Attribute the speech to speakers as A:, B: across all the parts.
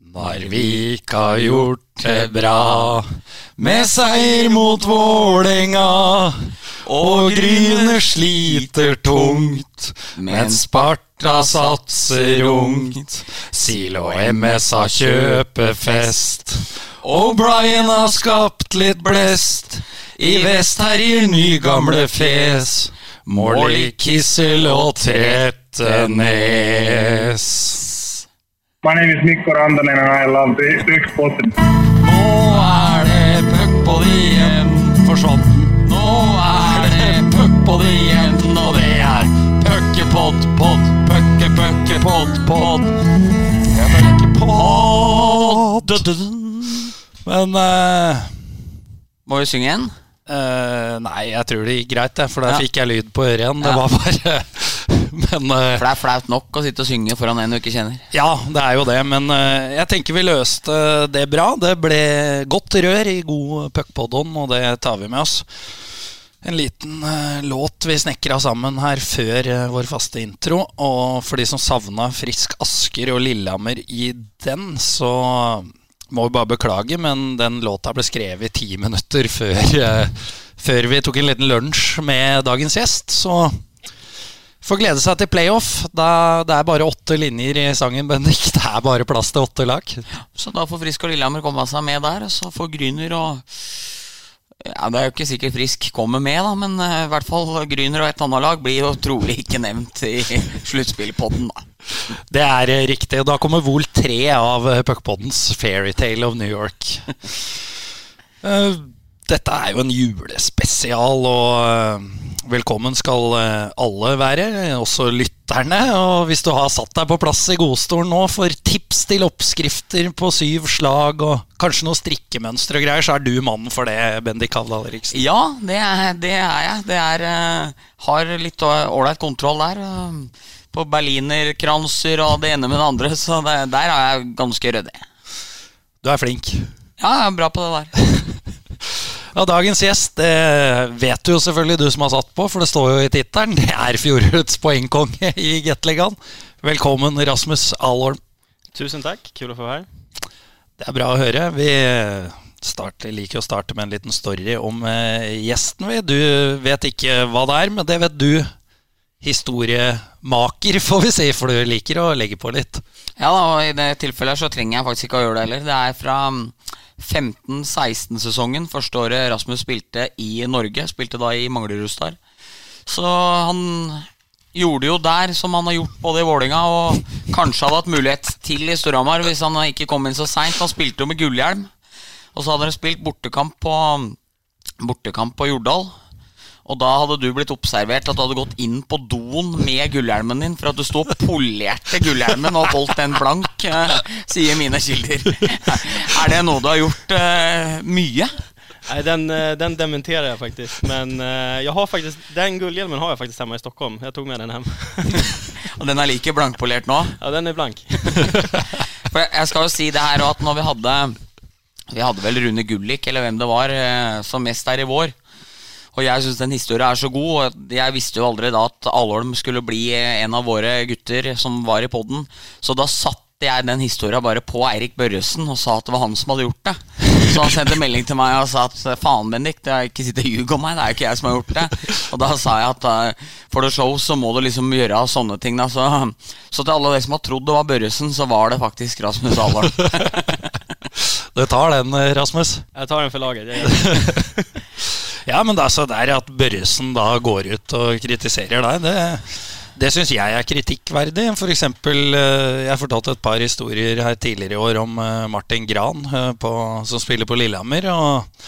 A: Narvik har gjort det bra med seier mot Vålerenga. Og Gryne sliter tungt, mens Sparta satser ungt. Sil og MS har kjøpefest, og Brian har skapt litt blest. I vest herjer nygamle fes, mål i Kissel og Trettenes.
B: My name is Mikko Rantanen and I love the Big
A: Nå er det puckpod igjen, for sånn. Nå er det puckpod igjen, og det er puckepott, pott, pucke, pucke, pott, pott. Puckepod. Men uh,
C: Må vi synge igjen?
A: Uh, Nei, jeg tror det gikk greit, for der
C: Ja.
A: fikk jeg lyd på øret igjen. Det
C: Ja.
A: var bare Men eh,
C: For det er flaut nok å sitte og synge foran en du ikke kjenner.
A: Ja, det er jo det, men eh, jeg tenker vi løste det bra. Det ble godt rør i god puckpodon, og det tar vi med oss. En liten eh, låt vi snekra sammen her før vår faste intro. Og for de som savna Frisk Asker og Lillehammer i den, så må vi bare beklage, men den låta ble skrevet ti minutter før, før vi tok en liten lunsj med dagens gjest. Så Får glede seg til playoff. Da, det er bare åtte linjer i sangen, Bendik. Det er bare plass til åtte lag.
C: Så da får Frisk og Lillehammer komme seg med der. Så får Gryner og Ja, Det er jo ikke sikkert Frisk kommer med, da, men eh, i hvert fall Gryner og et annet lag blir jo trolig ikke nevnt i sluttspillpodden. da.
A: Det er eh, riktig. Og da kommer Vol 3 av eh, Puckpoddens Fairytale of New York. Dette er jo en julespesial, og velkommen skal eh, alle være, også lytterne. Og hvis du har satt deg på plass i godstolen nå for tips til oppskrifter på syv slag, og kanskje noe strikkemønster og greier, så er du mannen for det, Bendik Havdal Eriksen.
C: Ja, det er, det er jeg. Det er eh, Har litt ålreit kontroll der. eh, på berlinerkranser og det ene med det andre, så det, der er jeg ganske ryddig.
A: Du er flink.
C: Ja, jeg er bra på det der.
A: Ja, Dagens gjest, det vet du jo selvfølgelig, du som har satt på, for det står jo i tittelen. Det er fjorårets poengkonge i Gateligaen. Velkommen, Rasmus Alholm.
D: Tusen takk, kul å få være her.
A: Det er bra å høre. Vi starter, liker å starte med en liten story om eh, gjesten. Vi. Du vet ikke hva det er, men det vet du. Historiemaker, får vi si, for du liker å legge på litt.
C: Ja, da, og I det tilfellet så trenger jeg faktisk ikke å gjøre det heller. Det er fra 15-16-sesongen, første året Rasmus spilte i Norge. Spilte da i Manglerud Så han gjorde jo der som han har gjort både i Vålinga og kanskje hadde hatt mulighet til i Storhamar hvis han ikke kom inn så seint. Han spilte jo med gullhjelm. Og så hadde han spilt bortekamp på, bortekamp på Jordal. Og da hadde du blitt observert at du hadde gått inn på doen med gullhjelmen din for at du sto og polerte gullhjelmen og holdt den blank, eh, sier mine kilder. Er det noe du har gjort eh, mye?
D: Nei, den, eh, den dementerer jeg faktisk. Men jag har faktisk, den gullhjelmen har jeg faktisk hjemme i Stockholm. Jeg tog med den hjem.
C: Og den er like blankpolert nå?
D: ja, den er blank.
C: For jeg skal jo si det her at når vi hadde Vi hadde vel Rune Gullik, eller hvem det var, som mest her i vår. Og jeg syns den historien er så god. Jeg visste jo aldri da at Alholm skulle bli en av våre gutter som var i poden. Så da satte jeg den historien bare på Eirik Børresen og sa at det var han som hadde gjort det. Så han sendte melding til meg og sa at faen, Bendik, det er ikke sitt og ljug om meg. Det er jo ikke jeg som har gjort det. Og da sa jeg at eh, for the show så må du liksom gjøre sånne ting. Da. Så, så til alle dere som har trodd det var Børresen, så var det faktisk Rasmus Alholm.
A: Du tar den, eh, Rasmus.
D: Jeg tar den for laget.
A: Ja, men det er så der at Børresen da går ut og kritiserer deg, det, det syns jeg er kritikkverdig. For eksempel, eh, jeg fortalte et par historier her tidligere i år om eh, Martin Gran eh, på, som spiller på Lillehammer. Og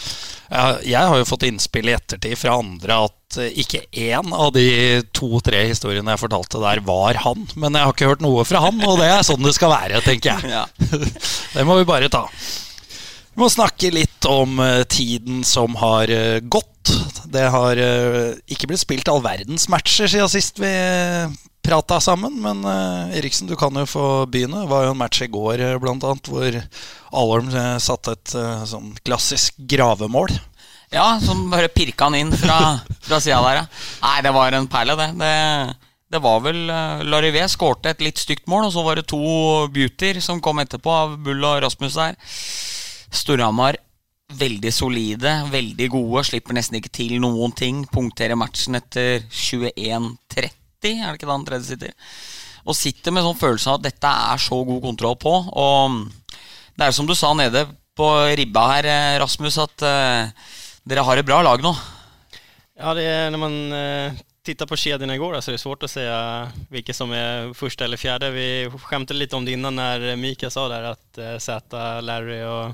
A: jeg, har jo fått innspill i ettertid fra andre at ikke én av de to-tre historiene jeg fortalte der, var han. Men jeg har ikke hørt noe fra han, og det er sånn det skal være, tenker jeg.
C: Ja.
A: Det må vi bare ta. Vi må snakke litt om eh, tiden som har eh, gått. Det har eh, ikke blitt spilt all verdens matcher siden sist vi prata sammen. Men Eriksen, du kan jo få begynne. Det var jo en match i går bl.a. hvor Alholm satte et sånn klassisk gravemål.
C: Ja, som bare pirka han inn fra, fra sida der, ja. Nei, det var en perle, det. det. Det var vel Larivé skårte et litt stygt mål, og så var det to beautyer som kom etterpå, av Bull og Rasmus der. Storhamar veldig solide, veldig gode, slipper nesten ikke til noen ting. Punkterer matchen etter 21-30, er det ikke det den tredje sitter? Og sitter med sånn følelse av at dette er så god kontroll på. Og det er som du sa nede på ribba her, eh, Rasmus, at uh, dere har et bra lag nå.
D: Ja, det er når man uh, tittar på i går, så er det svårt å se hvilke som er første eller fjerde. Vi skämtade litt om det innan når Mika sa der at uh, Zäta, Larry og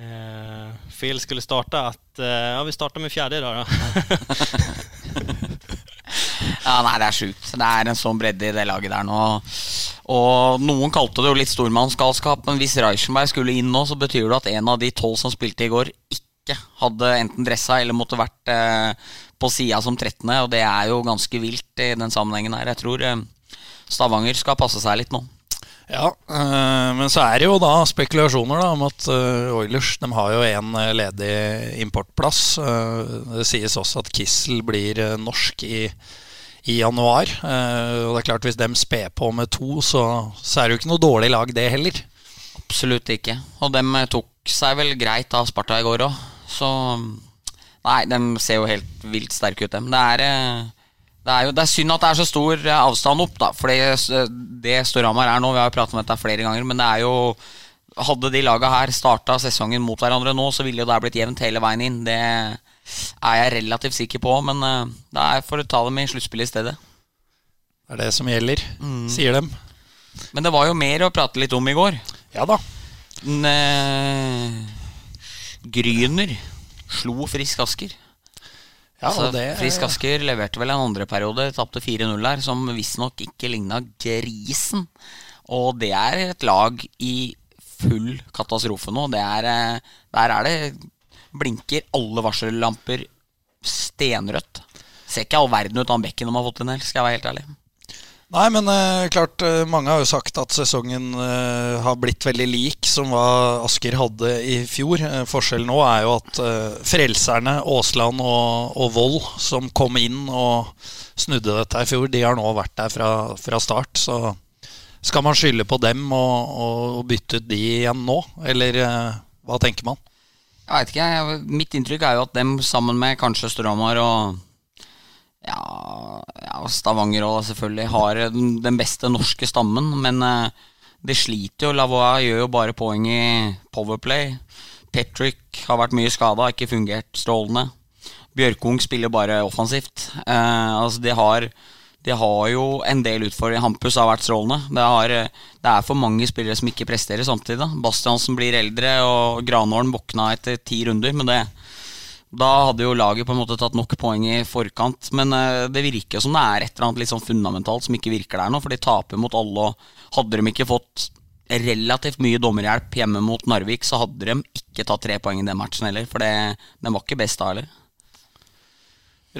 D: uh, Phil skulle starte. At uh, ja, vi starter med fjerde i dag, da.
C: Ja, nei, det er sjukt. Det er en sånn bredde i det laget der nå. Og noen kalte det jo litt stormannsgalskap, men hvis Reichenberg skulle inn nå, så betyr det at en av de tolv som spilte i går, ikke hadde enten dressa eller måtte vært eh, på sida som 13., og det er jo ganske vilt i den sammenhengen her. Jeg tror eh, Stavanger skal passe seg litt nå.
A: Ja, øh, men så er det jo da spekulasjoner da, om at øh, Oilers de har jo en ledig importplass. Det sies også at Kissel blir norsk i i januar. Og det er klart Hvis de sper på med to, så, så, er det jo ikke noe dårlig lag, det heller.
C: Absolutt ikke. Og de tok seg vel greit av Sparta i går òg. Så Nei, de ser jo helt vilt sterke ut, dem. Det er, eh, det er jo det er synd at det er så stor eh, avstand opp, da. For det, det Storhamar er nå, vi har jo pratet om dette flere ganger, men det er jo Hadde de laga her starta sesongen mot hverandre nå, så ville jo det blitt jevnt hele veien inn. Det er jeg relativt sikker på, men uh, det er for å ta dem i sluttspillet i stedet.
A: Det er det som gjelder, mm. sier dem.
C: Men det var jo mer å prate litt om i går.
A: Ja da.
C: Ne Gryner slo Frisk Asker. Ja, altså, det... Frisk Asker leverte vel en andre periode, tapte 4-0 der, som visstnok ikke ligna grisen. Og det er et lag i full katastrofe nå. Er, eh, der er det blinker alle varsellamper stenrødt. Ser ikke all verden ut av bekken de har fått inn skal jeg være helt ærlig.
A: Nei, men uh, klart uh, mange har jo sagt at sesongen uh, har blitt veldig lik som hva Asker hadde i fjor. forskjellen nå er jo at frelserne Aasland og, og Vold, som kom inn og snudde dette i fjor, de har nå vært der fra, fra start. Så skal man skylde på dem og, og, bytte ut de igjen nå, eller hva tenker man?
C: Jeg veit ikke. Mitt inntrykk er jo at dem sammen med kanskje Storhamar og ja, ja, Stavanger òg, selvfølgelig har den beste norske stammen, men uh, det sliter jo. Lavois gjør jo bare poeng i Powerplay. Patrick har vært mye skada, ikke fungert strålende. Bjørkung spiller bare offensivt. Uh, altså de har de har jo en del utfordringer. Hampus har vært strålende. Det, har, det, er for mange spillere som ikke presterer samtidig. Bastiansen blir eldre, og Granålen våkna etter ti runder. Men det, da hadde jo laget på en måte tatt nok poeng i forkant. Men uh, det virker som det er et eller annet litt sånn fundamentalt som ikke virker der nå. For de taper mot alle, og hadde de ikke fått relativt mye dommerhjelp hjemme mot Narvik, så hadde de ikke tatt tre poeng i den matchen heller. For det, den var ikke best da heller.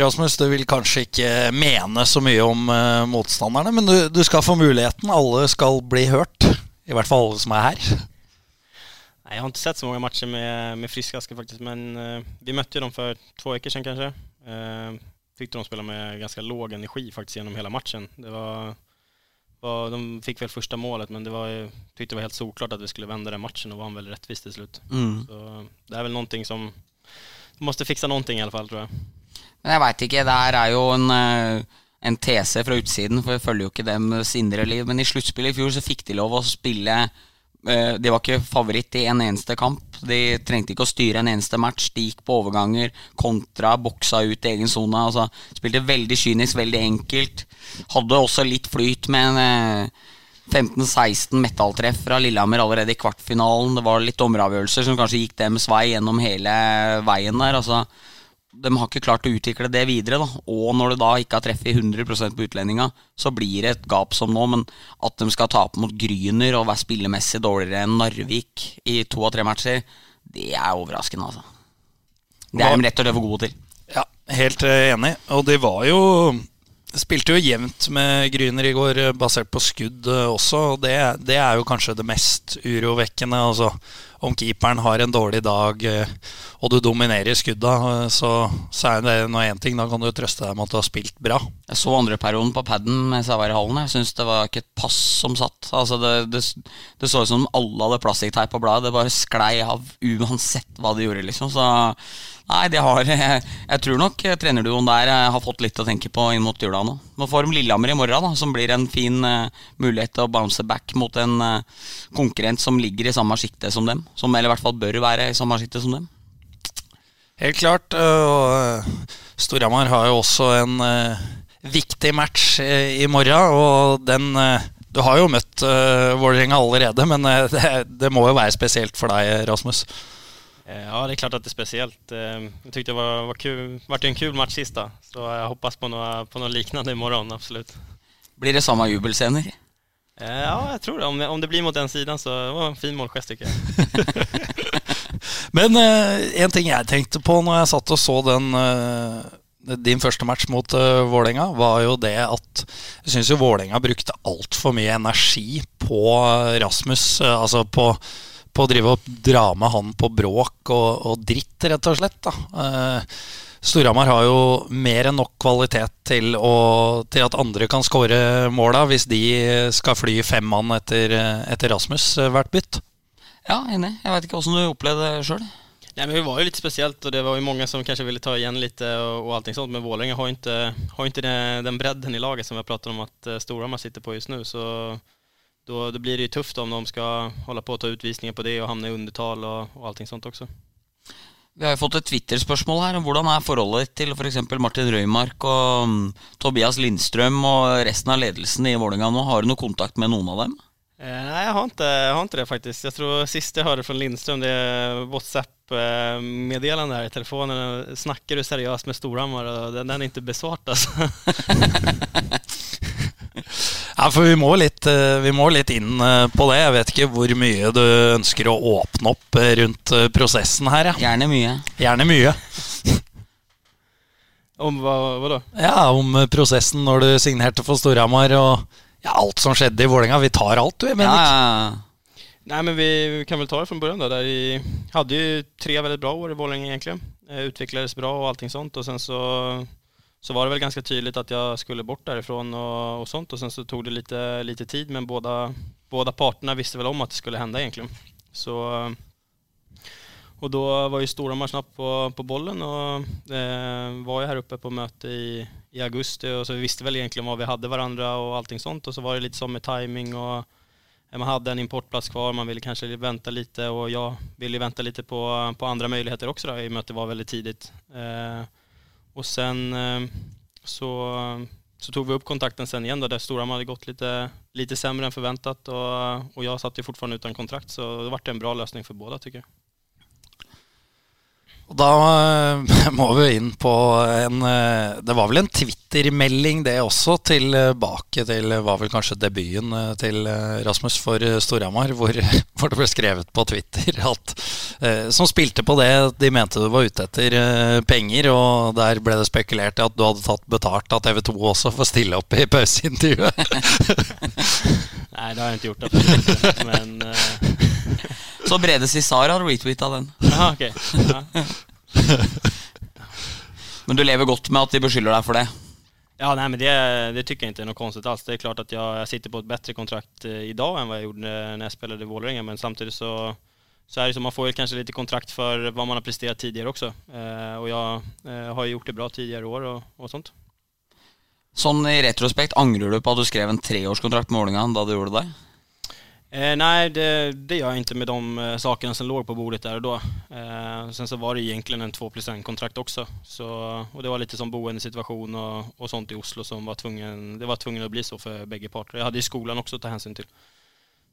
A: Rasmus, du vil kanskje ikke mene så mye om uh, motstanderne, men du, du, skal få muligheten. Alle skal bli hørt. I hvert fall alle som er her.
D: Nei, jeg har ikke sett så mange matcher med, med Frisk aske faktisk. Men uh, vi møtte dem for to uker siden, kanskje. Uh, Fikk de spille med ganske lav energi faktisk gjennom hele matchen. Det var, var, de fikk vel første målet, men det var, det var helt solklart at vi skulle vende den matchen, og vant veldig rettvis til slutt. Mm. Så det er vel noe som De måtte fikse noe, i alle fall, tror jeg.
C: Men jeg veit ikke. Det her er jo en, uh en tese fra utsiden, for vi følger jo ikke deres indre liv. Men i sluttspillet i fjor så fikk de lov å spille eh, De var ikke favoritt i en eneste kamp. De trengte ikke å styre en eneste match. De gikk på overganger, kontra, boksa ut i egen sone. Altså, spilte veldig kynisk, veldig enkelt. Hadde også litt flyt med en 15-16 eh, metalltreff fra Lillehammer allerede i kvartfinalen. Det var litt dommeravgjørelser som kanskje gikk dems vei gjennom hele veien der. Altså, de har ikke klart å utvikle det videre. Da. Og når du da ikke har treffet 100 på utlendinga, så blir det et gap som nå. Men at de skal tape mot Gryner og være spillemessig dårligere enn Narvik i to av tre matcher, det er overraskende, altså. Det er de rett og slett for gode til.
A: Ja, helt eh, enig. Og de var jo Spilte jo jevnt med Gryner i går, eh, basert på skudd eh, også. Og det, det er jo kanskje det mest urovekkende. Altså om keeperen har en dårlig dag eh, og du dominerer skudda, så, så er det nå én ting. Da kan du trøste deg med at du har spilt bra.
C: Jeg så andreperioden på paden mens jeg var i hallen. Jeg syns det var ikke et pass som satt. Altså det, det, det så ut som alle hadde plastikkteip på bladet. Det bare sklei av uansett hva de gjorde, liksom. Så Nei, det har Jeg, jeg tror nok eh, trenerduoen der eh, har fått litt å tenke på inn mot jula nå. Nå får de Lillehammer i morgen, da, som blir en fin uh, mulighet til å bounce back mot en uh, konkurrent som ligger i samme sjikte som dem. Som eller i hvert fall bør være i samme sjikte som dem.
A: Helt klart. Og Storhamar har jo også en uh, viktig match i morgen, og den Du har jo møtt uh, Vålerenga allerede, men det, det må jo være spesielt for deg, Rasmus?
D: Eh, ja, det är klart att det är speciellt. Jeg jag tyckte det var, var kul. vart en kul match sista, så jag hoppas på noe, på något liknande imorgon, absolut.
C: Blir det samme jubelscener?
D: Eh, ja, jeg tror det. Om, det. om det blir mot den siden, så var det en fin målgest tycker jag.
A: Men eh, en ting jeg tenkte på når jeg satt og så den eh, din første match mot uh, Vålerenga, var jo det at jeg syns Vålerenga brukte altfor mye energi på Rasmus. Altså på på å drive og dra med han på bråk og, og dritt, rett og slett. da. Uh, Storhamar har jo mer enn nok kvalitet til, å, til at andre kan skåre måla hvis de skal fly fem mann etter, etter Rasmus eh, hvert bytt.
C: Ja, enig. Jeg veit ikke åssen du opplevde det sjøl.
D: Ja, men Vi var jo litt spesielt og det var jo mange som kanskje ville ta igjen litt og, og allting sånt, men Vålerenga har ikke, har ikke den, den bredden i laget som vi har pratet om at eh, Storhamar sitter på just nå. Så då, då blir det ju tufft om de ska hålla på å ta utvisningar på det og hamna i undertal og, och allting sånt også.
C: Vi har jo fått et Twitter-spørsmål her. Hvordan er forholdet til f.eks. For Martin Røymark og um, Tobias Lindstrøm og resten av ledelsen i Vålerenga nå? Har du noe kontakt med noen av dem?
D: Eh, nei, jeg har, ikke, jeg har ikke det, faktisk. Jeg tror Sist jeg hørte fra Lindstrøm, det er WhatsApp-meddelende her i telefonen. Snakker du seriøst med Storhamar? Den, den er ikke besvart, altså.
A: Ja, for vi må, litt, eh, vi må litt inn eh, på det. Jeg vet ikke hvor mye du ønsker å åpne opp eh, rundt prosessen her.
C: Ja. Gjerne mye.
A: Gjerne mye.
D: om hva, hva, da?
A: Ja, Om prosessen når du signerte for Storhamar og ja, alt som skjedde i Vålerenga. Vi tar alt, du, Bendik. Ja,
D: Nei, men vi, vi, kan vel ta det fra begynnelsen. Der vi hadde jo tre veldig bra år i Vålerenga, egentlig. Utvikles bra og allting sånt. Og sen så så var det väl ganska tydligt att jag skulle bort därifrån och, och sånt. Och sen så tog det lite, lite tid men båda, båda visste väl om att det skulle hända egentligen. Så, och då var ju Storhammar snabbt på, på bollen och eh, var ju här uppe på möte i, i augusti. Och så vi visste väl egentligen vad vi hade varandra och allting sånt. Och så var det lite som med timing och man hade en importplats kvar, man ville kanske vänta lite och jag ville vänta lite på, på andra möjligheter också då, i och med det var väldigt tidigt. Eh, och sen eh, så, så tog vi upp kontakten sen igen då, där Storhamar hade gått lite, lite sämre än förväntat och, och jag satt ju fortfarande utan kontrakt så det vart en bra lösning för båda tycker jag.
A: Og da eh, må vi inn på en eh, Det var vel en Twitter-melding, det også, tilbake til var vel kanskje debuten eh, til Rasmus for Storhamar, hvor, hvor, det ble skrevet på Twitter at Som spilte på det de mente du var ute etter penger, og der ble det spekulert i at du hadde tatt betalt av TV 2 også for å stille opp i pauseintervjuet.
D: Nei, det har jeg ikke gjort, absolutt. Men
C: så Brede Cissar har retweeta den.
D: Aha, ok ja.
C: men du lever godt med at de beskylder deg for det?
D: Ja, nej, men det, det tycker jag inte är något konstigt alls. Det är klart att jag, jag sitter på ett bättre kontrakt i idag än vad jag gjorde när jag spelade i Vålerenga, men samtidigt så, så är det så man får ju kanske lite kontrakt för vad man har presterat tidigare också. Eh, och jag eh, har ju gjort det bra tidigare år och, och sånt.
C: Sånn i retrospekt, angrer du på at du skrev en treårskontrakt med Vålerenga da du gjorde det?
D: Eh, nej, det, det, gör jag inte med de eh, sakerna som låg på bordet där och då. Eh, sen så var det egentligen en 2 plus 1 kontrakt också. Så, och det var lite som boendesituation och, och sånt i Oslo som var tvungen, det var tvungen att bli så för bägge parter. Jag hade ju skolan också att ta hänsyn till.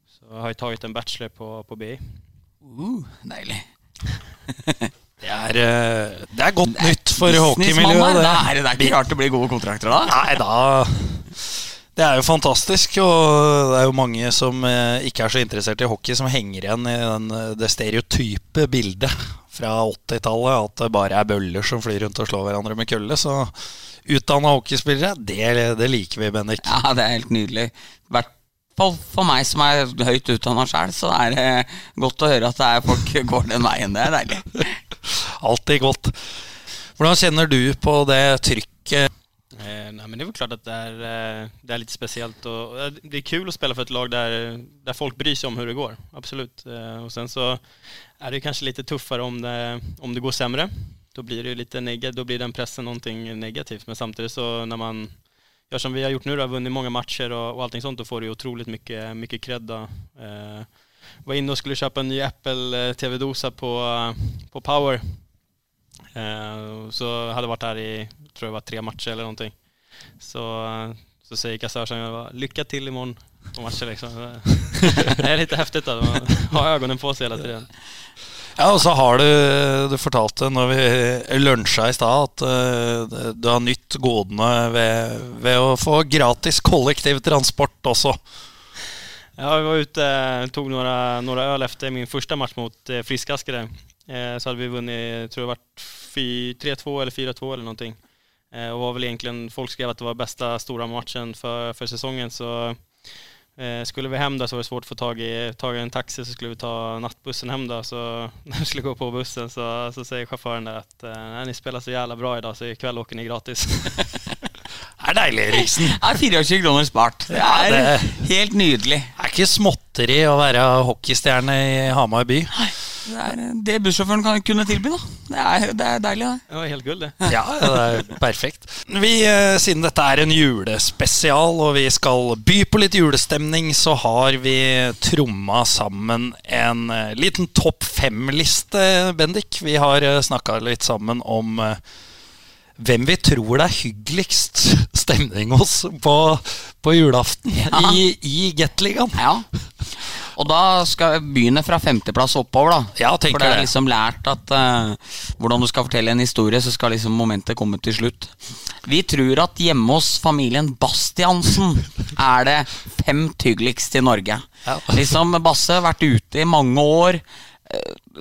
D: Så jag har ju tagit en bachelor på, på BI.
C: Uh, deilig.
A: Det er, eh, det er godt nytt for hockeymiljøet.
C: Det. Det, det er ikke rart det blir gode kontrakter da?
A: Nei, da det er jo fantastisk, og det er jo mange som eh, ikke er så interessert i hockey, som henger igjen i den, eh, det stereotype bildet fra 80-tallet. At det bare er bøller som flyr rundt og slår hverandre med kølle. Så utdanna hockeyspillere, det, det, liker vi, Bendik.
C: Ja, det er helt nydelig. Hvert fall for meg som er høyt utdanna sjøl, så er det godt å høre at det er folk går den veien. Det er deilig.
A: Alltid godt. Hvordan kjenner du på det trykket?
D: Eh, nej, men det är väl klart att det är, eh, det är lite speciellt och eh, det är kul att spela för ett lag där, där folk bryr sig om hur det går. Absolut. Eh, och sen så är det kanske lite tuffare om det, om det går sämre. Då blir det ju lite negativt, då blir den pressen någonting negativt. Men samtidigt så när man gör som vi har gjort nu har vunnit många matcher och, och allting sånt, då får du otroligt mycket, mycket cred då. Eh, var inne och skulle köpa en ny Apple eh, TV-dosa på, på Power. Eh, så hade varit där i, tror det var tre matcher eller någonting. Så, så säger kassörskan, lycka till imorgon på matcher liksom. Det är lite häftigt då, man har ögonen på sig hela tiden.
A: Ja, og så har du Du fortalte når vi lunsja i stad, at uh, du har nytt godene ved, ved å få gratis kollektivtransport også.
D: Ja, vi var ute, tok noen, øl efter min første match mot Friskaskere. Eh, så hadde vi vunnet tror varit 3-2 eller 4-2 eller någonting. Eh, och var väl egentligen, folk skrev att det var bästa stora matchen för, för säsongen så eh, skulle vi hem där så var det svårt att få tag i, tag i en taxi så skulle vi ta nattbussen hem da, Så när vi skulle gå på bussen så, så säger chauffören där att eh, ni spelar så jävla bra idag så ikväll åker ni gratis.
A: Det er deilig, Eriksen.
C: Det er 24 kroner spart. Det
A: Ja,
C: er
A: det-
C: helt nydelig.
A: Det er ikke småtteri å være hockeystjerne i Hamar by.
C: Det er det bussjåføren kan kunne tilby, da. Det er, det er deilig, det.
D: Det var helt gull, det.
A: Ja, det er perfekt. Vi, eh, siden dette er en julespesial, og vi skal by på litt julestemning, så har vi tromma sammen en eh, liten topp fem-liste, Bendik. Vi har snakka litt sammen om eh, hvem vi tror det er hyggeligst stemning hos på, på julaften
C: Ja.
A: i, i Gateligaen.
C: Ja. Og da skal jeg begynne fra femteplass oppover, da.
A: Ja, tenker
C: For det er liksom lært at uh, hvordan du skal fortelle en historie, så skal liksom momentet komme til slutt. Vi tror at hjemme hos familien Bastiansen er det femt hyggeligst i Norge.
A: Ja.
C: Liksom Basse, vært ute i mange år.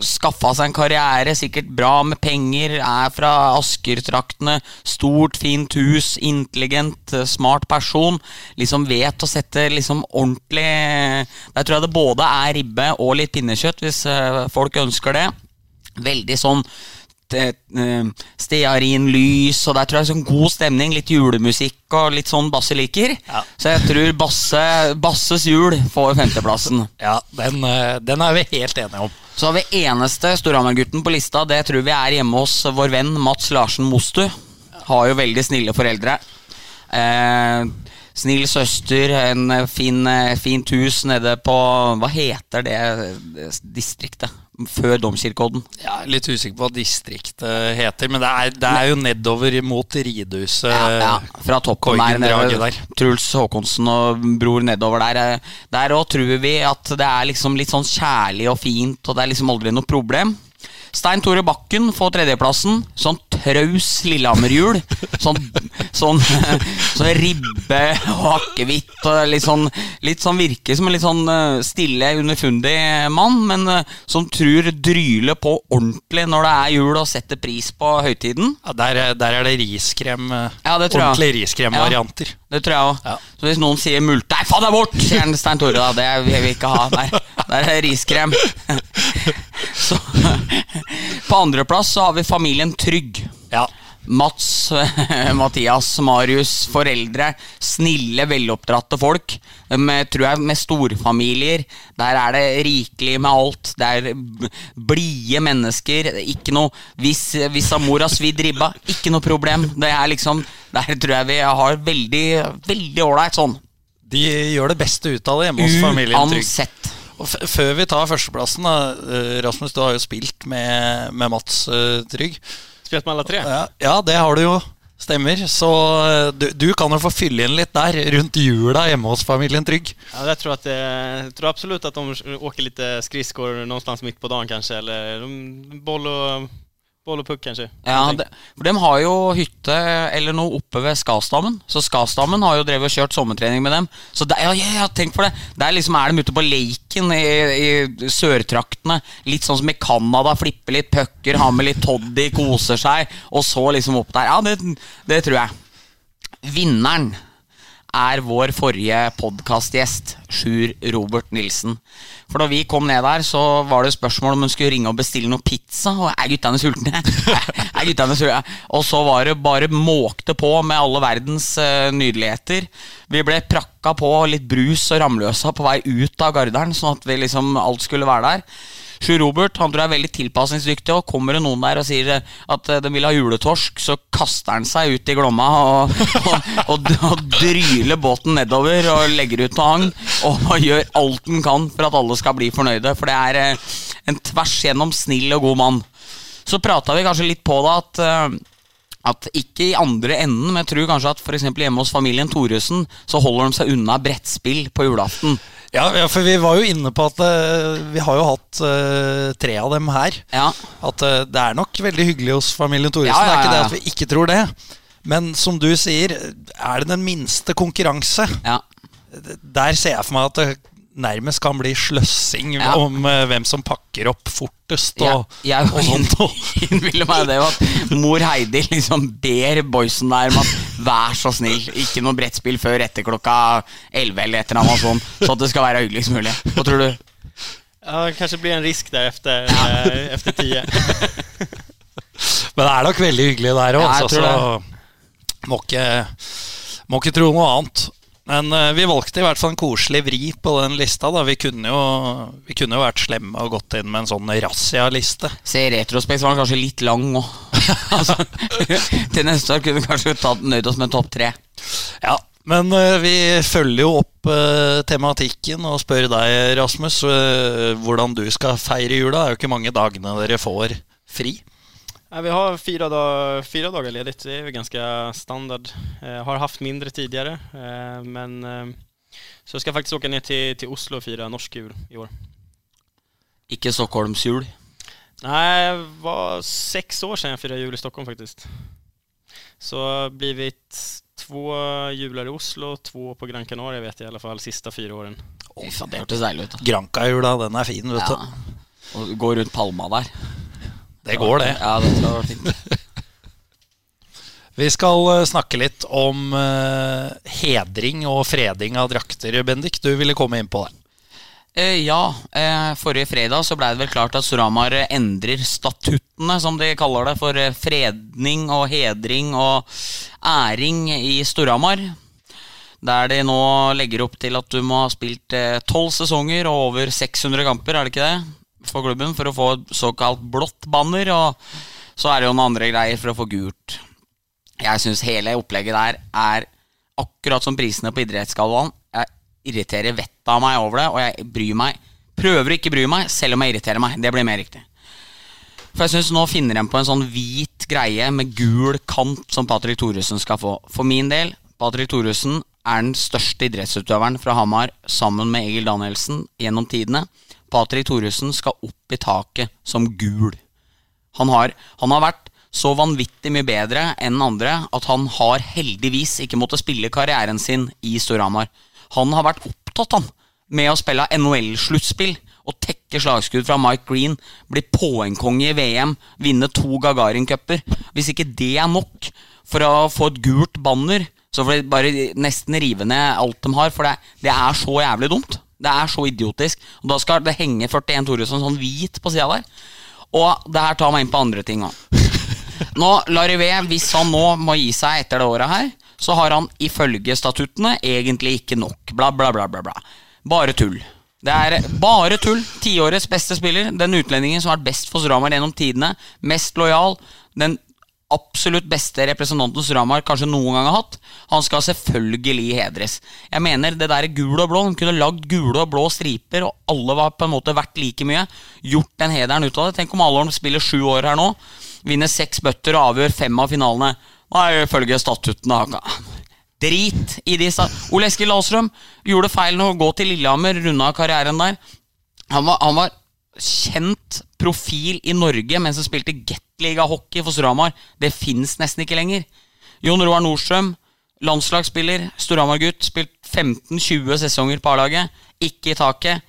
C: Skaffa seg en karriere, sikkert bra med penger, er fra Asker-traktene. Stort, fint hus, intelligent, eh, smart person. Liksom vet å sette liksom ordentlig Der tror jeg det både er ribbe og litt pinnekjøtt, hvis eh, folk ønsker det. Veldig sånn stearinlys, og der tror jeg sånn god stemning. Litt julemusikk og litt sånn Basse liker.
A: Ja.
C: Så jeg tror Basse, Basses jul får femteplassen.
A: Ja, den, eh, den er vi helt enige om.
C: Så har vi eneste Storhamar-gutten på lista. Det tror vi er hjemme hos vår venn Mats Larsen Mostu. Har jo veldig snille foreldre. Eh, snill søster, en eh, fin, eh, fint hus nede på Hva heter det eh, distriktet? Før Domkirkeodden.
A: Jeg er litt usikker på hva distriktet heter, men det er, det er jo nedover mot Ridehuset.
C: Ja, ja, fra toppen der,
A: der.
C: Truls Håkonsen og bror nedover der. eh, Der òg tror vi at det er liksom litt sånn kjærlig og fint, og det er liksom aldri noe problem. Stein Tore Bakken får tredjeplassen. Sånn traus Lillehammer-hjul. Sånn, sånn, sånn ribbe og akevitt og litt sånn, litt sånn Virker som en litt sånn eh, stille, underfundig mann, men eh, som tror dryler på ordentlig når det er jul og setter pris på høytiden.
A: Ja, der, er- der er det riskrem. eh,
C: Ja, det.
A: Ordentlige riskremvarianter.
C: Det tror jeg òg.
A: Ja.
C: Så hvis noen sier mult Nei, faen deg bort! Sier han Stein Tore, da. Det vil vi ikke ha. Nei, det er riskrem. Så På andreplass så har vi familien Trygg.
A: Ja.
C: Mats, Mathias, Marius, foreldre. Snille, veloppdratte folk. Med, tror jeg med storfamilier. Der er det rikelig med alt. Det er blide mennesker. Ikke noe Hvis, hvis mor har svidd ribba, ikke noe problem. Det er liksom Der tror jeg vi har veldig Veldig ålreit sånn.
A: De gjør det beste ut av det hjemme hos familien.
C: Uansett.
A: Før vi tar førsteplassen, da, eh, Rasmus, du har jo spilt med, med Mats eh, Trygg.
D: Spelat med alle tre?
A: Ja, ja, det har du jo. Stemmer. Så eh, du, du kan jo få fylle inn litt der, rundt jula hjemme hos familien Trygg.
D: Ja, det tror, at, jeg jag tror absolutt at de åker litt skridskår noe sted midt på dagen kanskje. eller boll, och, boll og puck kanskje.
C: Ja, de, for de har jo hytte eller noe oppe ved Skasdammen. Så Skasdammen har jo drevet og kjørt sommertrening med dem. Så det, ja, ja, ja, tenk for det! Der liksom er de ute på Laken i, i sørtraktene. Litt sånn som i Canada. Flipper litt pucker, har med litt toddy, koser seg. Og så liksom opp der. Ja, det, det tror jeg. Vinneren er vår forrige podkastgjest, Sjur Robert Nilsen. For da vi kom ned der, så var det spørsmål om hun skulle ringe og bestille noe pizza. Og er guttene sultne? er guttene sultne? Og så var det bare måkte på med alle verdens uh, nydeligheter. Vi ble prakka på litt brus og Ramløsa på vei ut av Garderen, sånn at vi liksom alt skulle være der. Sjur Robert han tror jeg er veldig tilpasningsdyktig, og kommer det noen der og sier at eh, de vil ha juletorsk, så kaster han seg ut i Glomma og, og, og, og dryler båten nedover og legger ut noe agn og gjør alt han kan for at alle skal bli fornøyde. For det er eh, en tvers gjennom snill og god mann. Så prata vi kanskje litt på det at eh, at ikke i andre enden, men jeg tror kanskje at f.eks. hjemme hos familien Thoresen så holder de seg unna brettspill på julaften.
A: Ja, ja, for vi var jo inne på at uh, vi har jo hatt uh, tre av dem her.
C: Ja.
A: At uh, det er nok veldig hyggelig hos familien Thoresen. Det er ikke det at vi ikke tror det. Men som du sier, er det den minste konkurranse?
C: Ja.
A: Der ser jeg for meg at det nærmest kan bli sløssing
C: Ja.
A: om uh, hvem som pakker opp fortest. Og,
C: Ja, jeg
A: og sånt.
C: innbiller meg det at mor Heidi liksom ber boysen der om at vær så snill, ikke noe brettspill før etter klokka 11 eller et eller annet sånt, så at det skal være hyggeligst mulig. Hva tror du?
D: Ja, det kanskje blir en risk der efter, eh, efter tio.
A: Men det er nok veldig hyggelig der òg,
C: Ja, tror
A: så må ikke, må ikke tro noe annet. Men eh, vi valgte i hvert fall en koselig vri på den lista. da Vi kunne jo, vi kunne jo vært slemme og gått inn med en sånn razzia-liste.
C: Se, i retrospekt var den kanskje litt lang òg. altså, til neste år kunne vi kanskje tatt, nøyd oss med topp tre.
A: Ja, men eh, vi følger jo opp eh, tematikken og spør deg, Rasmus, hvordan du skal feire jula. Det er jo ikke mange dagene dere får fri.
D: Ja, vi har fyra, dag, fyra dager ledigt, det er jo ganske standard. Eh, har haft mindre tidligere, eh, men eh, så skal jeg faktisk åke ned til, til Oslo og feire norsk jul i år.
C: Ikke Stockholms
D: jul? Nei, det var seks år siden jeg firade jul i Stockholm faktisk. Så blivit två juler i Oslo, två på Gran Canaria vet jeg i alle fall, siste fire
C: årene. Oh, det hørtes deilig ut.
A: Granca-jula, den er fin, vet
C: Ja.
A: du.
C: Og går rundt palma der.
A: Det går, det.
C: Ja, det jeg var fint.
A: Vi skal eh, snakke litt om eh, hedring og freding av drakter, Bendik. Du ville komme inn på det.
C: Eh, ja, forrige fredag så ble det vel klart at Storhamar eh, endrer statuttene, som de kaller det, for fredning og hedring og æring i Storhamar. Der de nå legger opp til at du må ha spilt tolv sesonger og over 600 kamper, er det ikke det? For klubben, for å få såkalt blått banner. Og så er det jo noen andre greier for å få gult. Jeg syns hele opplegget der er akkurat som prisene på idrettsgallaen. Jeg irriterer vettet av meg over det, og jeg bryr meg prøver å ikke bry meg, selv om jeg irriterer meg. Det blir mer riktig. For jeg synes Nå finner de på en sånn hvit greie med gul kant som Patrick Thoresen skal få. For min del, Patrick Thoresen er den største idrettsutøveren fra Hamar sammen med Egil Danielsen gjennom tidene. Patrick Thoresen skal opp i taket som gul. Han har, han har vært så vanvittig mye bedre enn andre at han har heldigvis ikke måttet spille karrieren sin i Storhamar. Han har vært opptatt han, med å spille NHL-sluttspill og tekke slagskudd fra Mike Green, bli poengkonge i VM, vinne to Gagarin-cuper. Hvis ikke det er nok for å få et gult banner, så får de bare nesten rive ned alt de har, for det, det er så jævlig dumt. Det er så idiotisk. Og da skal det henge 41 Thoresen sånn hvit på sida der. Og det her tar meg inn på andre ting òg. Nå, Larivé, hvis han nå må gi seg etter det året her, så har han ifølge statuttene egentlig ikke nok. Bla, bla, bla, bla. bla. Bare tull. Det er bare tull. Tiårets beste spiller. Den utlendingen som har vært best for Storhamar gjennom tidene. Mest lojal. Den absolutt beste representanten Stramar kanskje noen gang har hatt. Han skal selvfølgelig hedres. Jeg mener det der gul og blå. Han kunne lagd gule og blå striper, og alle var på en måte verdt like mye. Gjort den hederen ut av det. Tenk om Alholm spiller sju år her nå. Vinner seks bøtter og avgjør fem av finalene. Nei, ifølge statuttene Drit i de Ole Eskil Ahlstrøm gjorde feil å gå til Lillehammer, runda karrieren der. Han var, han var kjent profil i Norge mens han spilte Gateliga-hockey for Storhamar. Det fins nesten ikke lenger. Jon Roar Nordstrøm, landslagsspiller, Storhamar-gutt. Spilt 15-20 sesonger på A-laget. Ikke i taket.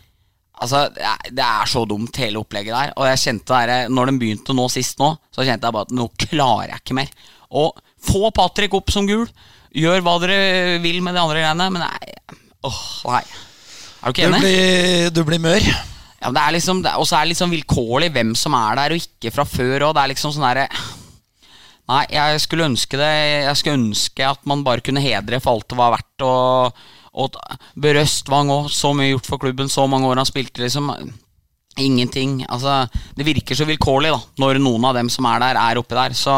C: Altså, det er, det er så dumt, hele opplegget der. Og jeg kjente der, når den begynte nå sist nå, så kjente jeg bare at nå klarer jeg ikke mer. Og få Patrick opp som gul. Gjør hva dere vil med de andre greiene, men nei. Åh, nei. Er du ikke
A: Du blir, du blir mør.
C: Ja, det er liksom, Og så er det liksom vilkårlig hvem som er der og ikke fra før. Og det er liksom sånn derre Nei, jeg skulle ønske det Jeg skulle ønske at man bare kunne hedre for alt det var verdt. Og, og Børre òg. Så mye gjort for klubben, så mange år han spilte. liksom Ingenting. Altså, det virker så vilkårlig da når noen av dem som er der, er oppi der. Så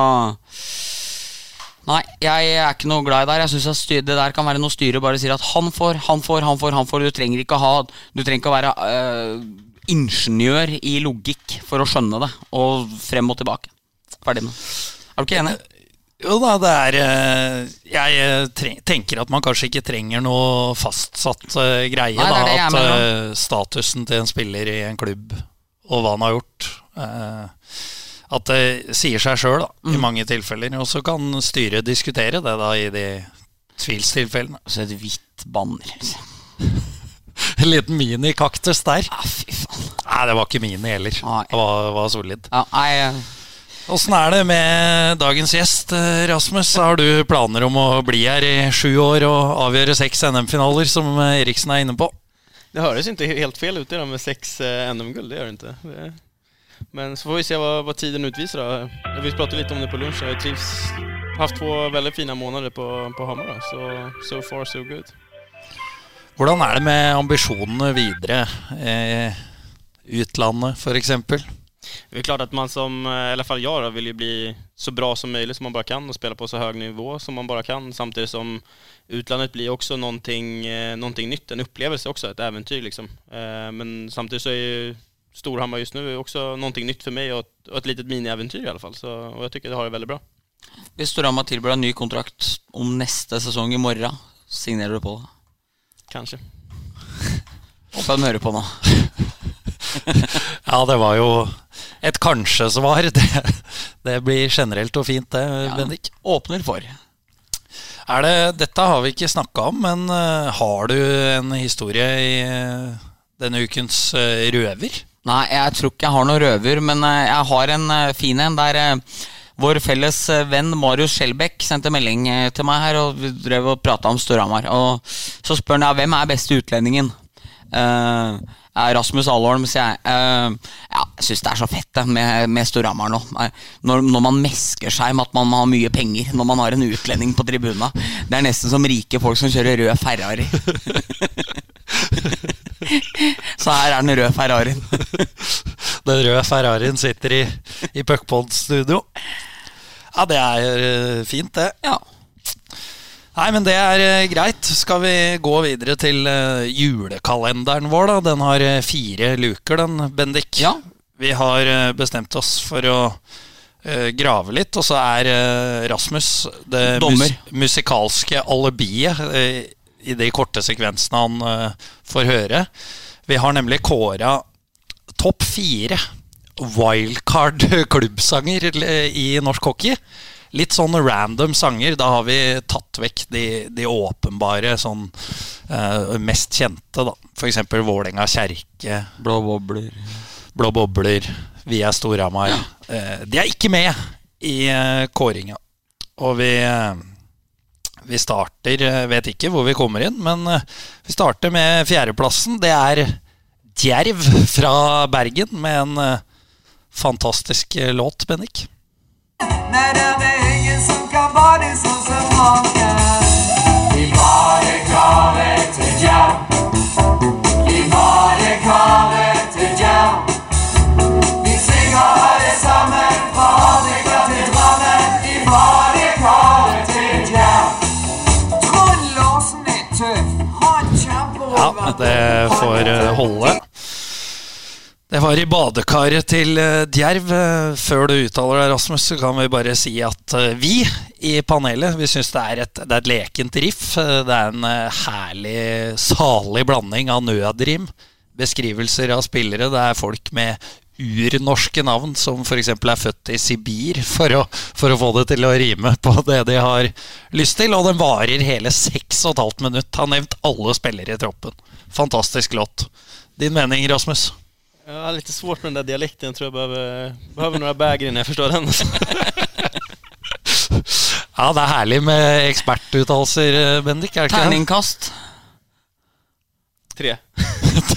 C: Nei, jeg er ikke noe glad i det her. Jeg synes Det der kan være noe styret bare sier at han får, han får, han får. han får Du trenger ikke å ha Du trenger ikke å være øh, ingeniør i logikk for å skjønne det. Og frem og tilbake. Ferdig med det. Er du ikke enig?
A: Jo da, det er eh, Jeg eh, tenker at man kanskje ikke trenger noe fastsatt eh, greie.
C: Nei, det det
A: da, At
C: mener
A: statusen til en spiller i en klubb, og hva han har gjort At det sier seg sjøl
C: Mm.
A: i mange tilfeller. Og så kan styret diskutere det da i de tvilstilfellene.
C: Så et hvitt banner.
A: En liten mini-kaktus der.
C: Ah, fy faen.
A: Nei, det var ikke mini heller.
C: Nei.
A: Det var, var solid.
C: Ja, nei,
A: Åssen er det med dagens gjest, eh, Rasmus? Har du planer om å bli her i sju år og avgjøre seks NM-finaler, som eh, Eriksen er inne på?
D: Det høres ikke helt fel ut det med sex eh, NM-guld, det gjør det ikke. Det, men så får vi se hva, hva tiden utviser. Da. Vi prater litt om det på lunsj. jag har haft två veldig fine måneder på, på Hamar. Så so far so good.
A: Hvordan er det med ambisjonene videre? Eh, utlandet, f.eks.?
D: Det er klart at man som, eh, i alla fall jag vil vill ju bli så bra som möjligt som man bara kan och spela på så hög nivå som man bara kan. Samtidigt som utlandet blir också någonting, eh, någonting nytt, en upplevelse också, ett äventyr liksom. Eh, Men samtidigt så är ju Storhammar just nu också någonting nytt för mig och ett, och ett litet miniäventyr i alla fall. Så, och jag tycker det har det väldigt bra.
C: Hvis Storhamar tilbyr deg ny kontrakt om neste sesong i morgen, signerer du på det?
D: Kanske.
C: Håper de hører på nå.
A: Ja, det var jo et kanskje-svar. Det, det blir generelt og fint, det,
C: Ja.
A: Bendik.
C: Åpner for.
A: Er det, dette har vi ikke snakka om, men eh, har du en historie i eh, denne ukens eh, røver?
C: Nei, jeg tror ikke jeg har noen røver, men jeg har en fin en der vår felles eh, venn Marius Skjelbæk sendte melding eh, til meg her, og vi drev og prata om Storhamar. Og så spør han hvem er beste utlendingen. Uh, Rasmus Alholm, sier jeg. Uh, ja, jeg syns det er så fett det, med, med Storhamar nå. Når, når man mesker seg med at man har mye penger når man har en utlending på tribuna. Det er nesten som rike folk som kjører rød Ferrari. så her er den røde Ferrarien.
A: Den røde Ferrarien sitter i, i Puckpod-studio. Ja, det er eh, fint, det.
C: Ja.
A: Nei, men det er eh, greit. Skal vi gå videre til eh, julekalenderen vår, da? Den har fire luker, den, Bendik.
C: Ja.
A: Vi har bestemt oss for å grave litt, og så er Rasmus det
C: mus
A: musikalske alibiet i de korte sekvensene han får høre. Vi har nemlig kåra topp fire wildcard klubbsanger eh, i norsk hockey. Litt sånn random sanger. Da har vi tatt vekk de, de åpenbare, sånn uh, mest kjente, da. Eksempel Vålerenga kjerke,
C: Blå bobler.
A: Blå bobler, Vi er Storhamar. Eh, de er ikke med i uh, kåringa. Og vi, vi starter Vet ikke hvor vi kommer inn, men vi starter med fjerdeplassen. Det er Djerv fra Bergen med en fantastisk eh, låt, Bennik.
E: Nei, det är ingen som kan være sånn som han kan
A: Det var i badekaret til eh, Djerv. Eh, Før du uttaler deg, Rasmus, så kan vi bare si at eh, vi i panelet vi syns det, er et- det er et lekent riff. Det er en herlig, salig blanding av nødrim, beskrivelser av spillere. Det er folk med urnorske navn, som f.eks. er født i Sibir, for å, for å få det til å rime på det de har lyst til. Og den varer hele seks og et halvt minutt. Har nevnt alle spillere i troppen. Fantastisk låt. Din mening, Rasmus?
D: Jag har lite svårt med den där dialekten, jag tror jag behöver, behöver några bäger innan jag förstår den.
A: Ja, det er herlig med ekspertuttalelser, Bendik. Er det ikke det?
C: Terningkast.
D: Tre.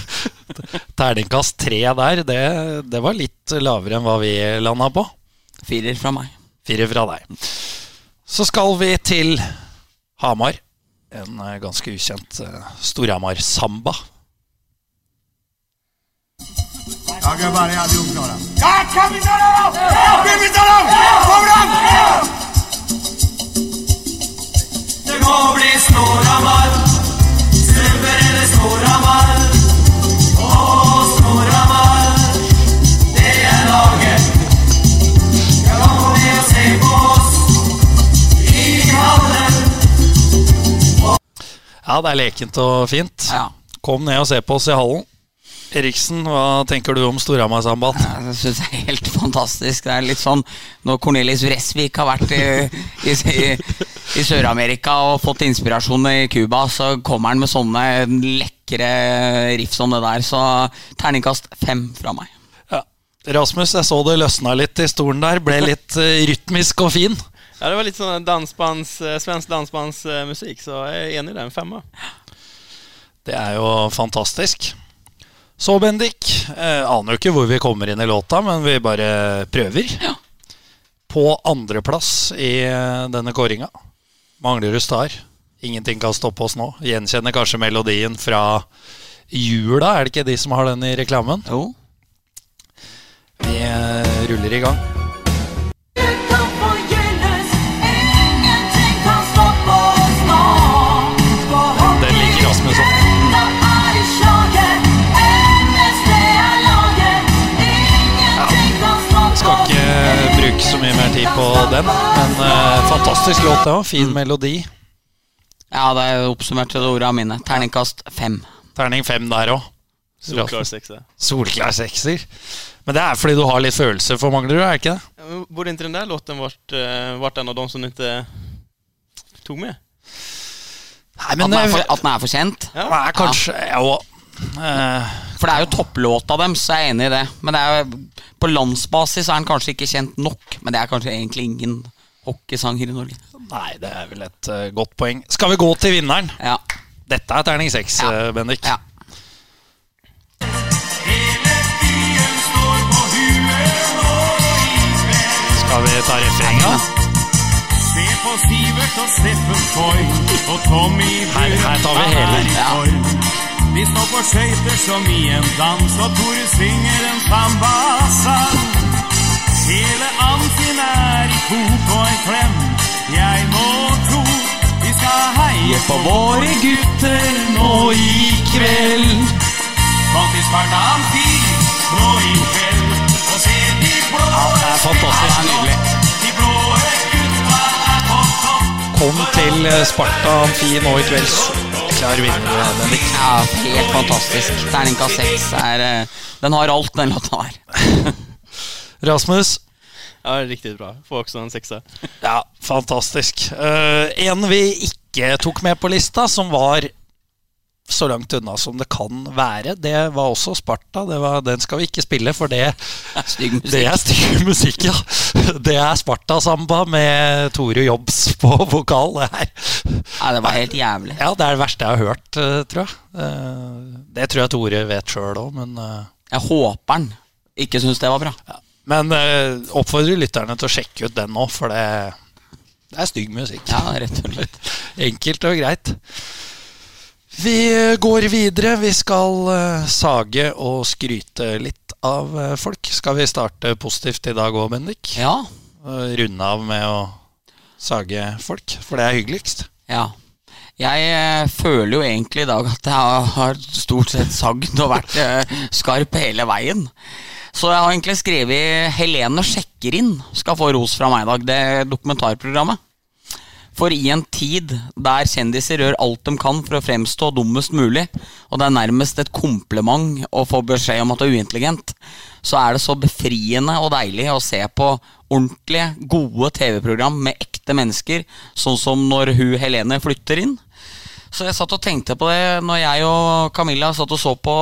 A: Terningkast tre der, det, det var litt lavere enn hva vi landa på.
C: Firer fra meg.
A: Firer fra deg. Så skal vi til Hamar. En eh, ganske ukjent eh, Storhamar-samba.
E: Ja gubbar, är allihop klara? Ja, kan vi ta dem? Vill vi ta dem? Får dem? Det må bli Storhamar. Snubber eller Storhamar. Åh, Storhamar. Det er laget. Ja, kom ned og se på oss. I hallen.
A: Ja, det er lekent og fint.
C: Ja.
A: Kom ned og se på oss i hallen. Eriksen, hva tenker du om Storhamar-sambaen?
C: Jeg synes det er helt fantastisk. Det er litt sånn Når Cornelis Vresvik har vært i, i, i, i Sør-Amerika og fått inspirasjon i Cuba, så kommer han med sånne lekre riff som det der. Så terningkast fem fra meg.
A: Ja. Rasmus, jeg så det løsna litt i stolen der. Ble litt eh, rytmisk og fin.
D: Ja, det var litt sånn dansbands, eh, svensk dansbandsmusikk, så jeg er enig i det. Femma.
A: Det er jo fantastisk. Så, Bendik. Eh, aner jo ikke hvor vi kommer inn i låta, men vi bare prøver. På andreplass i eh, denne kåringa. Manglerud Star. Ingenting kan stoppe oss nå. Gjenkjenner kanskje melodien fra jula, er det ikke de som har den i reklamen?
C: Jo.
A: Vi eh, ruller i gang. Ikke bruke så mye mer tid på den, men uh, fantastisk låt, det òg. Fin melodi.
C: Ja, det er oppsummert til orda mine. Terningkast fem.
A: Terning fem der òg.
D: Solklar
A: sekser. Men det er fordi du har litt følelse for Manglerud, er det ikke det?
D: Ja, men Borde den där låten varit, eh, en av dem som du inte tog med?
A: Nei,
C: At den er for, at den er for kjent.
A: Ja. Nei, kanskje ja, eh,
C: For det er jo topplåta deres, så jeg er enig i det. Men det er jo, på landsbasis er han kanskje ikke kjent nok. Men det er kanskje egentlig ingen hockeysanger i Norge.
A: Nei, det er vel et uh, godt poeng. Skal vi gå til vinneren?
C: Ja.
A: Dette er terning seks,
C: Ja.
A: eh, Bendik.
C: ja.
A: Skal vi ta refrenget?
E: Se på Sivert og Steffen Foy og Tommy
A: Her, her tar vi hele.
C: Ja.
E: De står på skøyter som i en dans, og Tore synger en sambasang. Hele amfin er i kok og en klem. Jeg må tro vi skal heie på våre gutter nå i kveld. Kom til Sparta Amfi nå i kveld og se de blå
A: det er fantastisk.
C: Nydelig.
E: De blå gutta er på topp.
A: Kom til Sparta Amfi nå i kveld. Klar vinner, Bendik.
C: Ja, helt fantastisk. Terningkast seks er eh, Den har alt, den låta her.
A: Rasmus?
D: Ja, Riktig bra. Får også en sexa.
A: Ja, fantastisk. Uh, en vi ikke tok med på lista, som var så langt unna som det kan være, det var også Sparta. Det var, den skal vi ikke spille, for det, det er stygg musikk, ja. Det er Sparta-samba med Tore Jobs på vokal. Det,
C: Ja, det var helt jævlig.
A: ja, det er det verste jeg har hørt, eh, tror jeg. Eh, Det tror jeg Tore vet sjøl òg, men eh,
C: Jeg håper han ikke syns det var bra.
A: Men eh, oppfordrer lytterne til å sjekke ut den nå, for det, det er stygg musikk.
C: Ja, rett og slett.
A: Enkelt og greit. Vi eh, går videre. Vi skal eh, sage og skryte litt av eh, folk. Skal vi starte positivt i dag òg, Bendik?
C: Ja.
A: Runde av med å sage folk, for det er hyggeligst.
C: Ja. Jeg føler jo egentlig i dag at jeg har stort sett sagd og vært skarp hele veien. Så jeg har egentlig skrevet 'Helene sjekker inn' skal få ros fra meg i dag. Det dokumentarprogrammet. For i en tid der kjendiser gjør alt de kan for å fremstå dummest mulig, og det er nærmest et kompliment å få beskjed om at du er uintelligent, så er det så befriende og deilig å se på ordentlige, gode TV-program med ekte mennesker, sånn som når hun Helene flytter inn. Så jeg satt og tenkte på det når jeg og Camilla satt og så på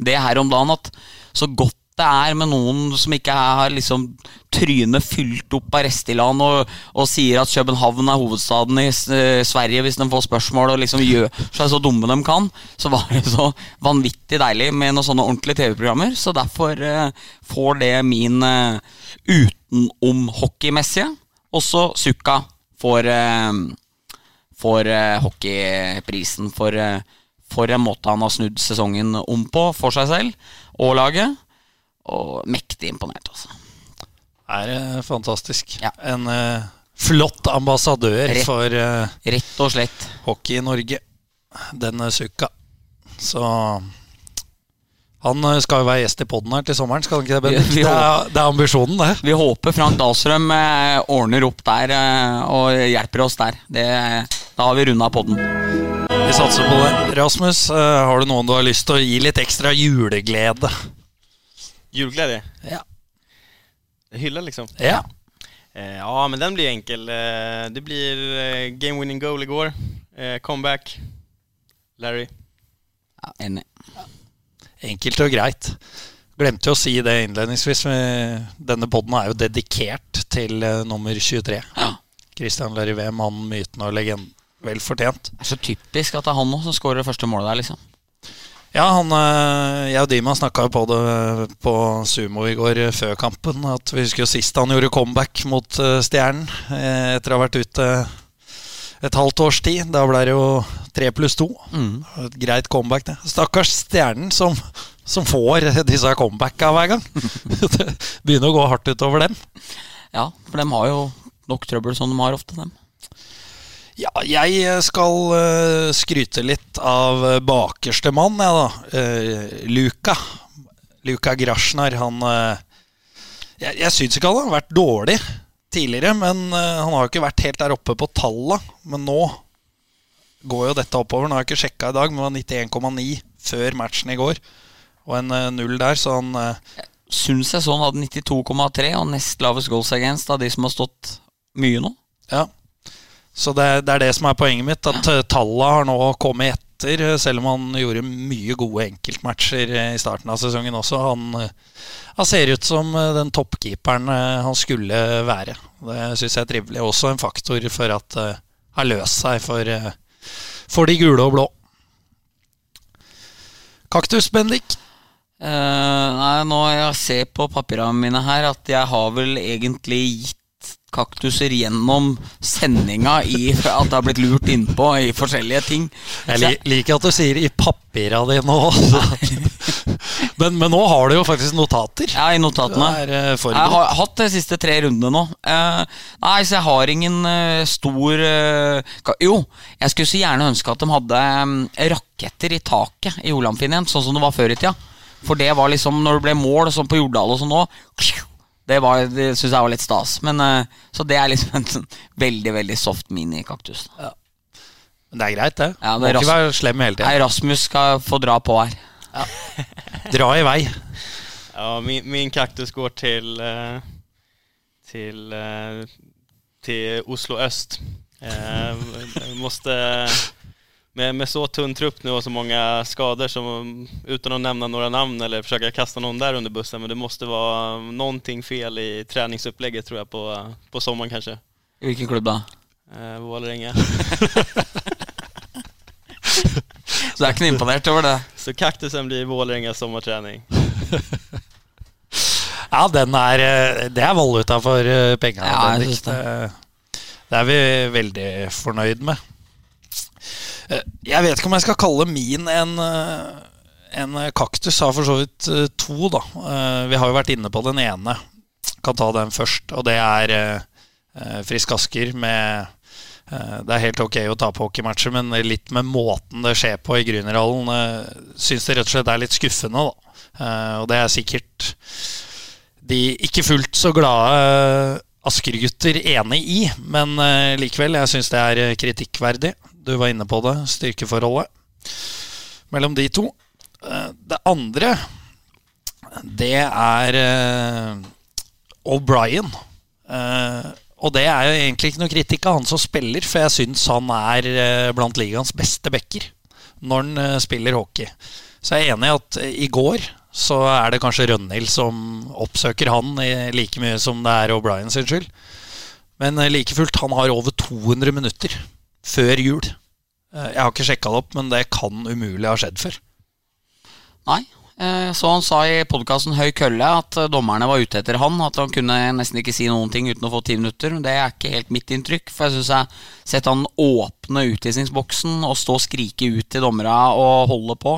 C: det her om dagen, at så godt det er med noen som ikke har liksom trynet fylt opp av Restiland og, og sier at København er hovedstaden i eh, Sverige hvis de får spørsmål, og liksom gjør seg så dumme de kan, så var det så vanvittig deilig med noen sånne ordentlige TV-programmer. Så derfor eh, får det min uh, utenom-hockeymessige. Også Sukka får, uh, får uh, hockeyprisen for, uh, for en måte han har snudd sesongen om på for seg selv og laget. Og mektig imponert, altså.
A: Er eh, fantastisk.
C: Ja.
A: En uh, flott ambassadør
C: Rett.
A: for uh,
C: Rett og slett.
A: hockey i Norge. Den Sukka. Så han skal jo være gjest i poden her til sommeren, skal han ikke det, Det er, det er ambisjonen, det.
C: Vi håper Frank Dahlstrøm eh, ordner opp der eh, og hjelper oss der. Det, da har vi runda podden.
A: Vi satser på det. Rasmus, eh, har du noen du har lyst til å gi litt ekstra juleglede?
D: Juleglede?
A: Ja.
D: Hylla liksom?
A: Ja.
D: Eh, ja, men den blir enkel. Eh, det blir eh, game winning goal i går. comeback. Larry.
C: Ja, enig.
A: Enkelt og greit. Glemte jo å si det innledningsvis. Denne poden er jo dedikert til nummer 23.
C: Ja.
A: Christian Larivé, mannen, myten og legenden. Vel fortjent.
C: Det er så typisk at det er han nå som skårer det første målet der, liksom.
A: Ja, han, eh, jeg og Dima snakka på det på Sumo i går eh, før kampen. At vi husker jo sist han gjorde comeback mot eh, Stjernen etter å ha vært ute et halvt års tid. Da ble det jo tre pluss to.
C: Mm.
A: Et greit comeback, det. Stakkars Stjernen som, som får disse comebacka hver gang. det begynner å gå hardt utover dem.
C: Ja, for de har jo nok trøbbel som de har ofte, dem.
A: Ja, jeg skal uh, skryte litt av eh, bakerste mann, jeg, da. Uh, Luka. Luka Grasjnar. Han uh, Jeg, jeg syns ikke han har vært dårlig tidligere, men eh, han har jo ikke vært helt der oppe på tallet. Men nå går jo dette oppover. Nå har jeg ikke sjekka i dag, men det var 91,9 før matchen i går. Og en eh, null der, så han eh,
C: Syns jeg så han hadde 92,3 og nest lavest goals against av de som har stått mye nå.
A: Ja. Så det, det er det som er poenget mitt. At eh, tallet har nå kommet etter, eh, selv om han gjorde mye gode enkeltmatcher eh, i starten av sesongen også. Han, han ser ut som den toppkeeperen han skulle være. Det syns jeg er trivelig. Også en faktor for at det har løst seg for, for de gule og blå. Kaktus, Bendik.
C: Uh, nei, nå jeg ser på papirene mine her at jeg har vel egentlig gitt kaktuser gjennom sendinga i at det har blitt lurt innpå i forskjellige ting.
A: Jeg liker at du sier 'i papira dine' nå. men, men nå har du jo faktisk notater.
C: Ja, i notatene.
A: Er, uh,
C: Jeg har hatt de siste tre rundene nå. Uh, nei, så jeg har ingen uh, stor Jo, jeg skulle så gjerne ønske at de hadde um, raketter i taket i Olamfinn igjen, sånn som det var før i tida. For det var liksom, når det ble mål, sånn på Jordal og sånn nå Det, var- det syns jeg var litt stas. Men, eh, så det er liksom en sånn veldig, veldig soft minikaktus.
A: Men det er greit, det.
C: Ja, det
A: Må ikke være slem hele tida.
C: Rasmus skal få dra på her.
A: Dra i vei.
D: Ja, min, min kaktus går til Til, till, eh, Oslo øst. Jeg måste, med, med så tunn trupp nu och så många skador, som, utan att nämna några namn eller försöka kasta någon där under bussen, men det måste vara någonting fel i träningsupplägget tror jag på, på sommaren kanske.
C: I hvilken klubb da?
D: Eh, Vålerenga.
C: Så jeg er ikke noe imponert over det.
D: Så kaktusen blir Vålerenga sommertrening.
A: Ja, den er eh, Det er valuta for eh, pengene.
C: Ja, jeg det.
A: det. det er vi veldig fornøyd med. Eh, Jeg vet ikke om jeg skal kalle min en, eh, en kaktus. Har for så vidt eh, to, da. Vi har jo vært inne på den ene. Kan ta den først. Og det er Frisk Asker med det er helt ok å tape hockeymatcher, men litt med måten det skjer på i Grünerhallen, syns det rett og slett er litt skuffende. Da. Og det er sikkert de ikke fullt så glade Asker-gutter enig i, men eh, likevel, jeg syns det er eh, kritikkverdig. Du var inne på det, styrkeforholdet mellom de to. Eh, det andre, det er O'Brien. Og det er jo egentlig ikke noe kritikk av han som spiller, for jeg syns han er blant ligaens beste backer når han spiller hockey. Så jeg er enig i at i går så er det kanskje Rønhild som oppsøker han like mye som det er O'Brien sin skyld. Men eh, like fullt, han har over 200 minutter før jul. Eh, Jeg har ikke sjekka det opp, men det kan umulig ha skjedd før.
C: Nei. Eh, Så han sa i podkasten Høy kølle at eh, dommerne var ute etter han. At han kunne nesten ikke si noen ting uten å få ti minutter. Det er ikke helt mitt inntrykk. For jeg syns jeg har sett han åpne utvisningsboksen og stå og skrike ut til dommerne og holde på.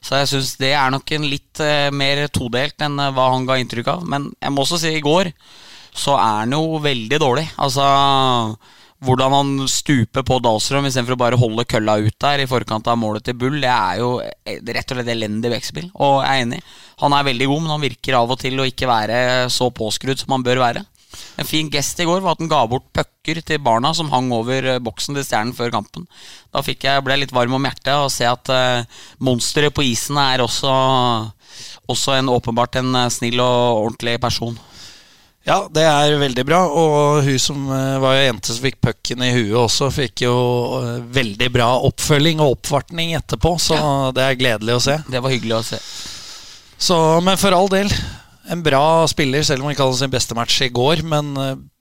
C: Så jeg syns det er nok en litt eh, mer todelt enn hva han ga inntrykk av. Men jeg må også si i går så er han jo veldig dårlig. Altså hvordan han stuper på Dahlstrøm istedenfor å bare holde kølla ut der i forkant av målet til Bull, det er jo eh, rett og slett elendig backspill. Og jeg er enig. Han er veldig god, men han virker av og til å ikke være så påskrudd som han bør være. En fin gest i går var at han ga bort pucker til barna som hang over eh, boksen til Stjernen før kampen. Da jeg, ble jeg litt varm om hjertet og se at uh, monsteret på isen er også, også en, åpenbart en snill og ordentlig person.
A: Ja, det er veldig bra. Og hun som eh, var jo jente som fikk pucken i huet også, fikk jo eh, veldig bra oppfølging og oppvartning etterpå. Så det er gledelig å se.
C: Det var hyggelig å se.
A: Så, men for all del, en bra spiller, selv om han ikke hadde sin beste match i går. Men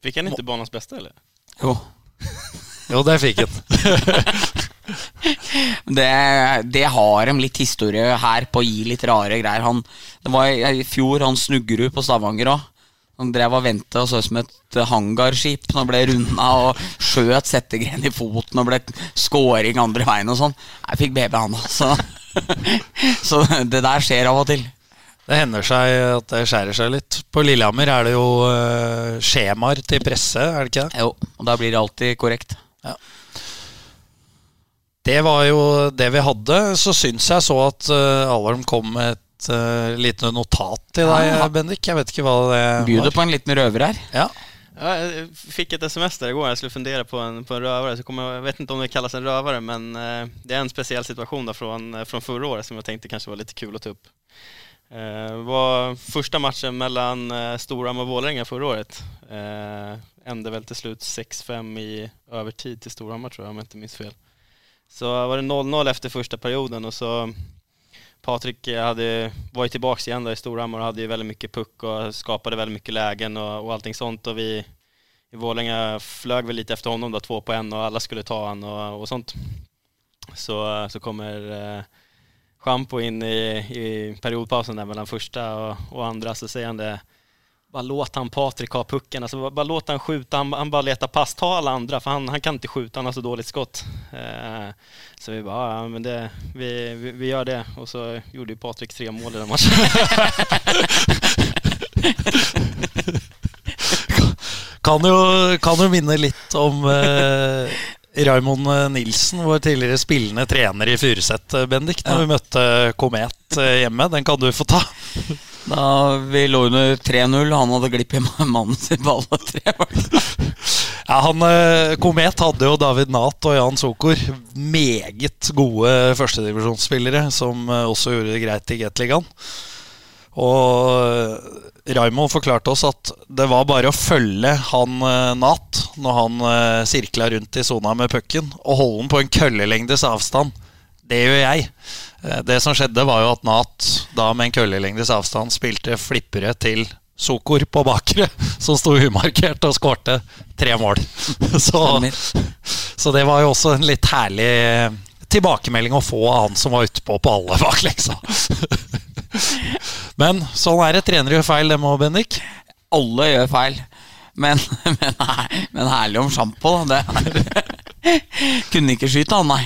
D: Fikk han ikke banens beste, eller?
C: Jo.
A: jo, det fikk han.
C: Det, det har en litt historie her på å gi litt rare greier. Han, det var i i fjor han Snuggerud på Stavanger òg. Han drev og ventet og så ut som et hangarskip han ble runda og skjøt settegren i foten og ble scoring andre veien og sånn. Jeg fikk BB, han, altså. så det der skjer av og til.
A: Det hender seg at det skjærer seg litt. På Lillehammer er det jo eh, skjemaer til presse, er det ikke det?
C: Jo, og da blir det alltid korrekt.
A: Det var jo det vi hadde. Så syns jeg så at uh, Alvarm kom med et uh, lite notat til deg,
C: Ja.
A: Bendik. Jeg vet ikke hva det
C: Bjuder
A: du
C: på en liten røver her.
A: Ja.
D: Ja, jeg fikk et sms der i går. Jeg skulle fundere på en, på en rövare, så kom jeg, jeg vet ikke om det kalles en rövare, men uh, det er en spesiell situasjon fra forrige eh, från förra året som jeg tenkte kanskje var litt kul å ta opp. Uh, var første matchen mellom uh, Storhamar og Vålerenga forrige året. Uh, endte vel til slutt 6-5 i overtid til Storhammar tror jeg, om jeg ikke minns fel. Så var det 0-0 efter første perioden og så Patrik var ju tillbaks igen då i Storhammar och hade ju väldigt mycket puck och skapade väldigt mycket lägen och, och allting sånt och vi i Vålerenga flög väl lite efter honom då, på en och alla skulle ta han och, och sånt. Så, så kommer eh, Schampo in i, i periodpausen där mellan första och, och så säger han det bara låt han Patrik ha pucken, alltså bara, bara låt han skjuta, han, han bara letar pass, ta alla andra för han, han kan inte skjuta, han har så dåligt skott. Eh, så vi bara, ja men det, vi, vi, vi gör det och så gjorde ju Patrik tre mål i den matchen.
A: Kan jo, kan jo minne litt om eh, Raymond Nilsen, vår tidligere spillende trener i Furuset, eh, Bendik, når vi møtte Komet eh, hjemme. Den kan du få ta.
C: Da vi lå under 3-0, han hadde glipp i mannen sin på alle tre.
A: Ja, han, eh, Komet hadde jo David Nath og Jan Sokor. Meget gode førstedivisjonsspillere, som eh, også gjorde det greit i Gateligaen. Og eh, Raymond forklarte oss at det var bare å følge han Nath når han sirkla rundt i sona med pucken, og holde den på en køllelengdes avstand. Det gjør jeg. Eh, Det som skjedde, var jo at Nath da med en køllelengdes avstand spilte flippere til Sokor på bakre, som sto umarkert og skårte tre mål. Så, så det var jo også en litt herlig tilbakemelding å få av han som var utpå på alle bakleksa. Men sånn er det. Trenere gjør feil, dem òg, Bendik.
C: Alle gjør feil. Men, men, men herlig om sjampo, da. Det er, kunne ikke skyte han, nei.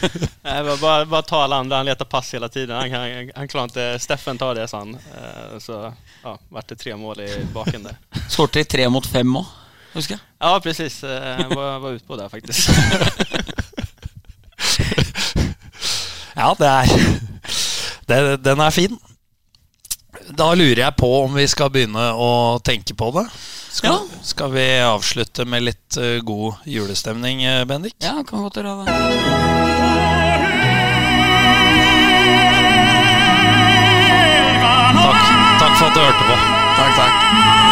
D: Nej, bara, bara, bara ta alla andra, han letar pass hela tiden. Han, han, han klarar inte, Steffen tar det sa han. Eh, Så ja, vart det tre mål i baken där.
C: Skårte i tre mot fem òg, husker jeg.
D: Ja precis, Eh, jag var, var ute på det faktiskt.
A: Ja, det er det, Den er fin. Da lurer jeg på om vi skal begynne å tenke på det. Skal,
C: Ja.
A: skal vi avslutte med litt eh, god julestemning, Bendik?
C: Ja, kan godt gjøre det.
A: For at du hørte på.
C: Takk, takk.